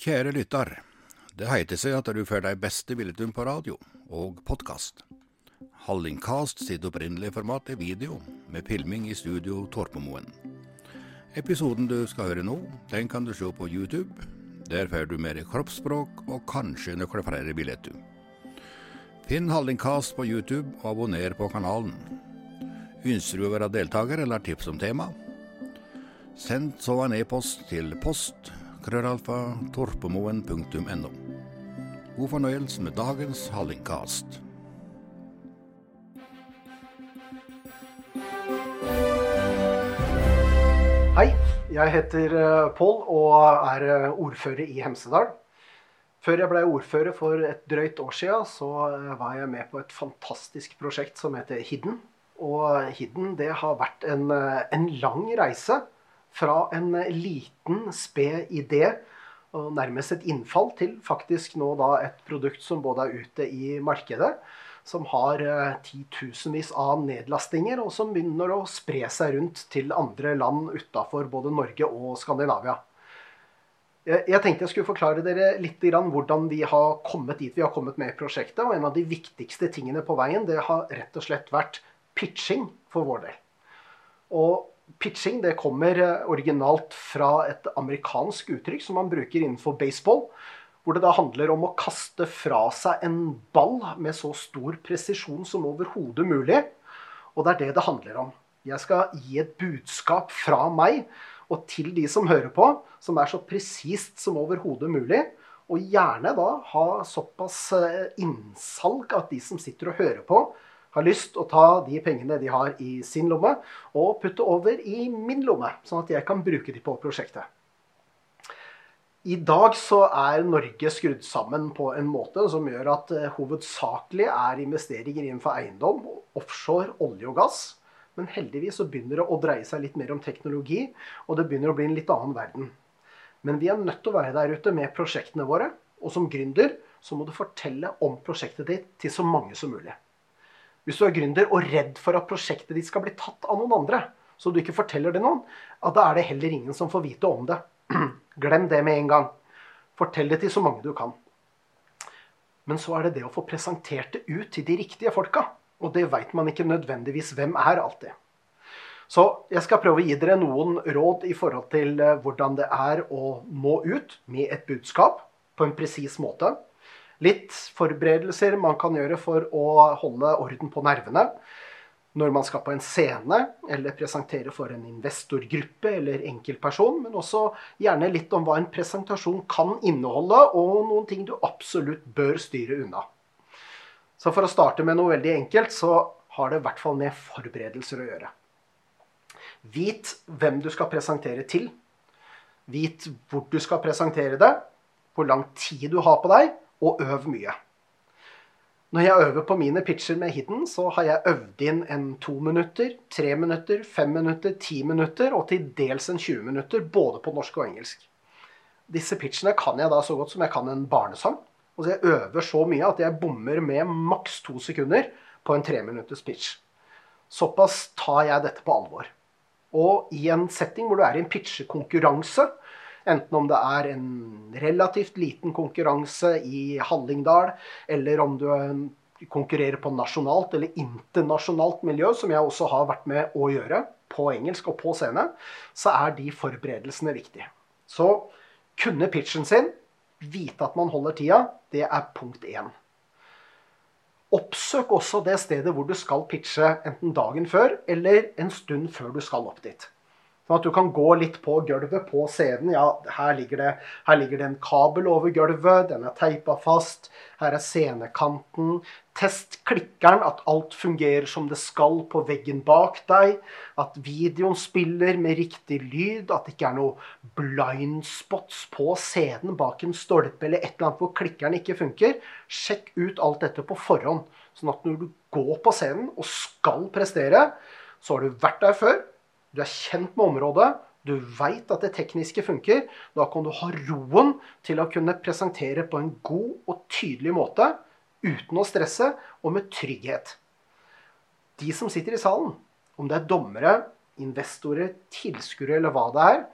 Kjære lytter. Det heiter seg at du får de beste billedene på radio og podkast. Hallingkast sitt opprinnelige format er video, med filming i studio Torpemoen. Episoden du skal høre nå, den kan du se på YouTube. Der får du mer kroppsspråk og kanskje noen flere bilder. Finn Hallingkast på YouTube og abonner på kanalen. Ønsker du å være deltaker eller tips om tema? Send så en e-post til post krøllalfa torpemoen.no. God fornøyelse med dagens Hallingkast. Hei, jeg heter eh, Pål og er eh, ordfører i Hemsedal. Før jeg ble ordfører for et drøyt år siden, så eh, var jeg med på et fantastisk prosjekt som heter Hidden. Og Hidden det har vært en, en lang reise fra en liten, sped idé og nærmest et innfall til faktisk nå da et produkt som både er ute i markedet, som har titusenvis av nedlastinger, og som begynner å spre seg rundt til andre land utafor både Norge og Skandinavia. Jeg tenkte jeg skulle forklare dere litt hvordan vi har kommet dit vi har kommet med prosjektet. Og en av de viktigste tingene på veien det har rett og slett vært pitching for vår del. Og pitching det kommer originalt fra et amerikansk uttrykk som man bruker innenfor baseball. Hvor det da handler om å kaste fra seg en ball med så stor presisjon som overhodet mulig. Og det er det det handler om. Jeg skal gi et budskap fra meg og til de som hører på, som er så presist som overhodet mulig. Og gjerne da ha såpass innsalg at de som sitter og hører på, har lyst å ta de pengene de har i sin lomme, og putte over i min lomme, sånn at jeg kan bruke de på prosjektet. I dag så er Norge skrudd sammen på en måte som gjør at hovedsakelig er investeringer innenfor eiendom, offshore, olje og gass. Men heldigvis så begynner det å dreie seg litt mer om teknologi, og det begynner å bli en litt annen verden. Men vi er nødt til å være der ute med prosjektene våre. Og som gründer så må du fortelle om prosjektet ditt til så mange som mulig. Hvis du er gründer og redd for at prosjektet ditt skal bli tatt av noen andre, så du ikke forteller det noen, da er det heller ingen som får vite om det. Glem det med en gang. Fortell det til så mange du kan. Men så er det det å få presentert det ut til de riktige folka. Og det veit man ikke nødvendigvis hvem er alltid. Så jeg skal prøve å gi dere noen råd i forhold til hvordan det er å nå ut med et budskap på en presis måte. Litt forberedelser man kan gjøre for å holde orden på nervene når man skal på en scene eller presentere for en investorgruppe eller enkeltperson, men også gjerne litt om hva en presentasjon kan inneholde, og noen ting du absolutt bør styre unna. Så for å starte med noe veldig enkelt, så har det i hvert fall med forberedelser å gjøre. Vit hvem du skal presentere til. Vit hvor du skal presentere det, hvor lang tid du har på deg, og øv mye. Når jeg øver på mine pitcher med Hidden, så har jeg øvd inn en to minutter, tre minutter, fem minutter, ti minutter og til dels en 20 minutter, både på norsk og engelsk. Disse pitchene kan jeg da så godt som jeg kan en barnesang. Og så jeg øver så mye at jeg bommer med maks to sekunder på en treminutters pitch. Såpass tar jeg dette på alvor. Og i en setting hvor du er i en pitchekonkurranse, Enten om det er en relativt liten konkurranse i Hallingdal, eller om du konkurrerer på nasjonalt eller internasjonalt miljø, som jeg også har vært med å gjøre på engelsk og på scene, så er de forberedelsene viktige. Så kunne pitchen sin, vite at man holder tida, det er punkt én. Oppsøk også det stedet hvor du skal pitche enten dagen før eller en stund før du skal opp dit. Sånn at du kan gå litt på gulvet på scenen. Ja, her ligger, det, her ligger det en kabel over gulvet, den er teipa fast. Her er scenekanten. Test klikkeren, at alt fungerer som det skal på veggen bak deg. At videoen spiller med riktig lyd. At det ikke er noe blind spots på scenen bak en stolpe eller et eller annet hvor klikkeren ikke funker. Sjekk ut alt dette på forhånd. Sånn at når du går på scenen og skal prestere, så har du vært der før. Du er kjent med området, du veit at det tekniske funker. Da kan du ha roen til å kunne presentere på en god og tydelig måte uten å stresse og med trygghet. De som sitter i salen, om det er dommere, investorer, tilskuere eller hva det er,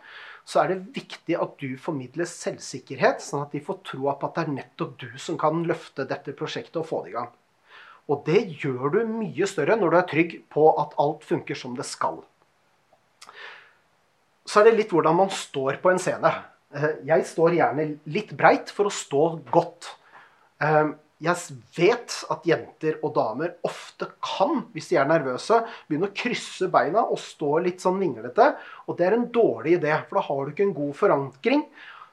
så er det viktig at du formidler selvsikkerhet, sånn at de får troa på at det er nettopp du som kan løfte dette prosjektet og få det i gang. Og det gjør du mye større når du er trygg på at alt funker som det skal. Så er det litt hvordan man står på en scene. Eh, jeg står gjerne litt breit for å stå godt. Eh, jeg vet at jenter og damer ofte kan, hvis de er nervøse, begynne å krysse beina og stå litt sånn vinglete. Og det er en dårlig idé, for da har du ikke en god forankring.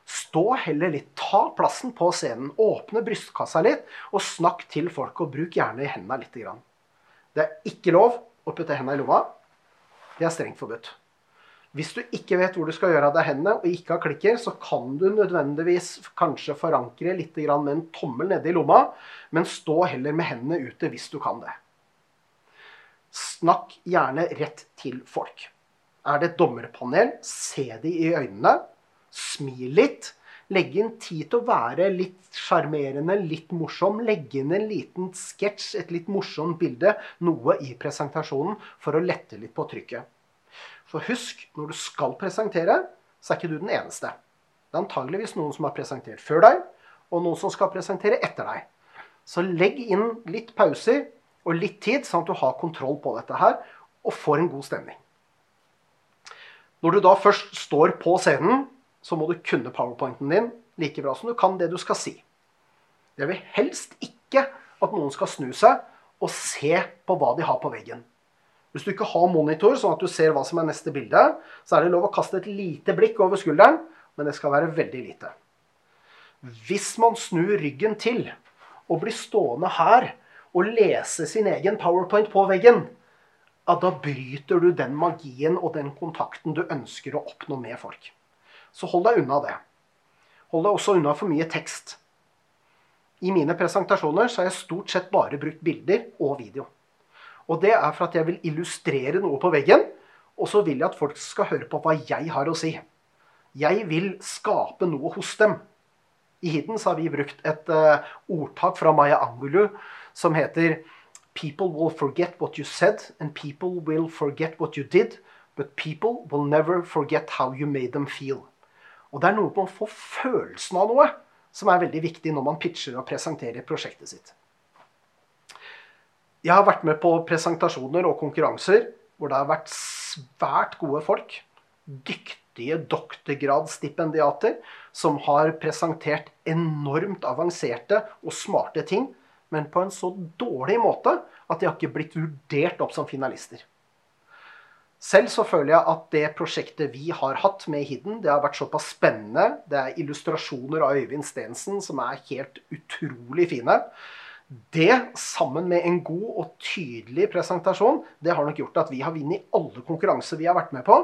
Stå heller litt. Ta plassen på scenen. Åpne brystkassa litt, og snakk til folk. Og bruk gjerne hendene litt. Det er ikke lov å putte hendene i lomma. Det er strengt forbudt. Hvis du ikke vet hvor du skal gjøre av deg hendene, og ikke har klikker, så kan du nødvendigvis kanskje forankre litt med en tommel nede i lomma, men stå heller med hendene ute hvis du kan det. Snakk gjerne rett til folk. Er det et dommerpanel, se de i øynene. Smil litt. Legg inn tid til å være litt sjarmerende, litt morsom. Legg inn en liten sketsj, et litt morsomt bilde, noe i presentasjonen, for å lette litt på trykket. For husk, når du skal presentere, så er ikke du den eneste. Det er antageligvis noen som har presentert før deg, og noen som skal presentere etter deg. Så legg inn litt pauser og litt tid, sånn at du har kontroll på dette her, og får en god stemning. Når du da først står på scenen, så må du kunne powerpointen din like bra som du kan det du skal si. Jeg vil helst ikke at noen skal snu seg og se på hva de har på veggen. Hvis du ikke har monitor, sånn at du ser hva som er neste bilde, så er det lov å kaste et lite blikk over skulderen, men det skal være veldig lite. Hvis man snur ryggen til og blir stående her og lese sin egen powerpoint på veggen, ja, da bryter du den magien og den kontakten du ønsker å oppnå med folk. Så hold deg unna det. Hold deg også unna for mye tekst. I mine presentasjoner så har jeg stort sett bare brukt bilder og video. Og det er for at jeg vil illustrere noe på veggen, og så vil jeg at folk skal høre på hva jeg har å si. Jeg vil skape noe hos dem. I Hidden har vi brukt et uh, ordtak fra Maya Angulu som heter People will forget what you said, and people will forget what you did, but people will never forget how you made them feel. Og det er noe med å få følelsen av noe som er veldig viktig når man pitcher og presenterer prosjektet sitt. Jeg har vært med på presentasjoner og konkurranser hvor det har vært svært gode folk. Dyktige doktorgradsstipendiater som har presentert enormt avanserte og smarte ting, men på en så dårlig måte at de har ikke blitt vurdert opp som finalister. Selv så føler jeg at det prosjektet vi har hatt med Hidden, det har vært såpass spennende. Det er illustrasjoner av Øyvind Stensen som er helt utrolig fine. Det, sammen med en god og tydelig presentasjon, det har nok gjort at vi har vunnet alle konkurranser vi har vært med på,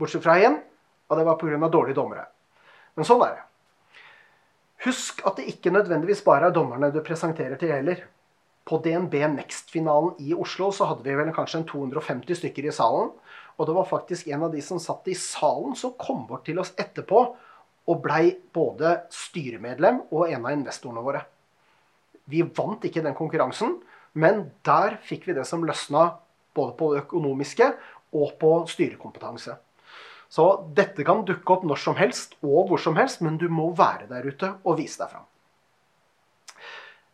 bortsett fra én, og det var pga. dårlige dommere. Men sånn er det. Husk at det ikke nødvendigvis bare er dommerne du presenterer til heller. På DNB Next-finalen i Oslo så hadde vi vel kanskje en 250 stykker i salen. Og det var faktisk en av de som satt i salen, som kom bort til oss etterpå og blei både styremedlem og en av investorene våre. Vi vant ikke den konkurransen, men der fikk vi det som løsna både på det økonomiske og på styrekompetanse. Så dette kan dukke opp når som helst og hvor som helst, men du må være der ute og vise deg fram.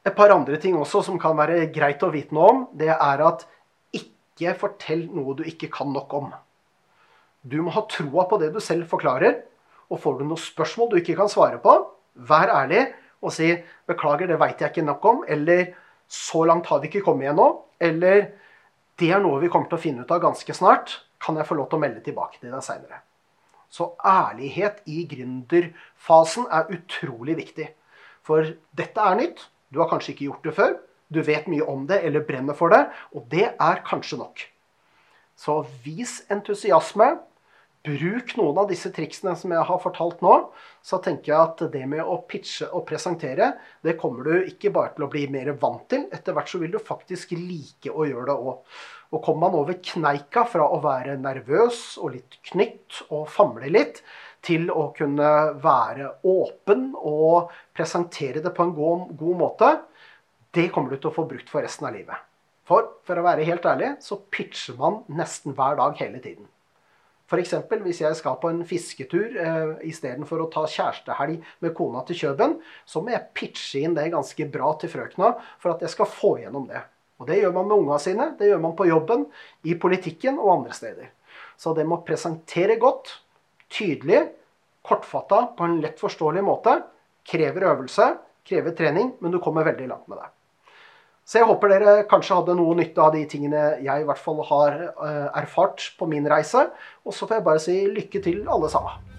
Et par andre ting også som kan være greit å vite noe om, det er at ikke fortell noe du ikke kan nok om. Du må ha troa på det du selv forklarer. Og får du noen spørsmål du ikke kan svare på, vær ærlig og si 'beklager, det veit jeg ikke nok om', eller 'så langt har vi ikke kommet ennå', eller 'det er noe vi kommer til å finne ut av ganske snart', kan jeg få lov til å melde tilbake til deg seinere. Så ærlighet i gründerfasen er utrolig viktig. For dette er nytt. Du har kanskje ikke gjort det før. Du vet mye om det eller brenner for det, og det er kanskje nok. Så vis entusiasme. Bruk noen av disse triksene som jeg har fortalt nå. Så tenker jeg at det med å pitche og presentere, det kommer du ikke bare til å bli mer vant til. Etter hvert så vil du faktisk like å gjøre det òg. Og kommer man over kneika fra å være nervøs og litt knytt og famle litt, til å kunne være åpen og presentere det på en god, god måte, det kommer du til å få brukt for resten av livet. For for å være helt ærlig, så pitcher man nesten hver dag hele tiden. F.eks. hvis jeg skal på en fisketur eh, istedenfor å ta kjærestehelg med kona til Kjøben, så må jeg pitche inn det ganske bra til frøkna for at jeg skal få gjennom det. Og det gjør man med unga sine, det gjør man på jobben, i politikken og andre steder. Så det må presentere godt, tydelig, kortfatta på en lett forståelig måte. Krever øvelse, krever trening, men du kommer veldig langt med det. Så jeg håper dere kanskje hadde noe nytte av de tingene jeg i hvert fall har eh, erfart på min reise. Og så får jeg bare si lykke til, alle sammen.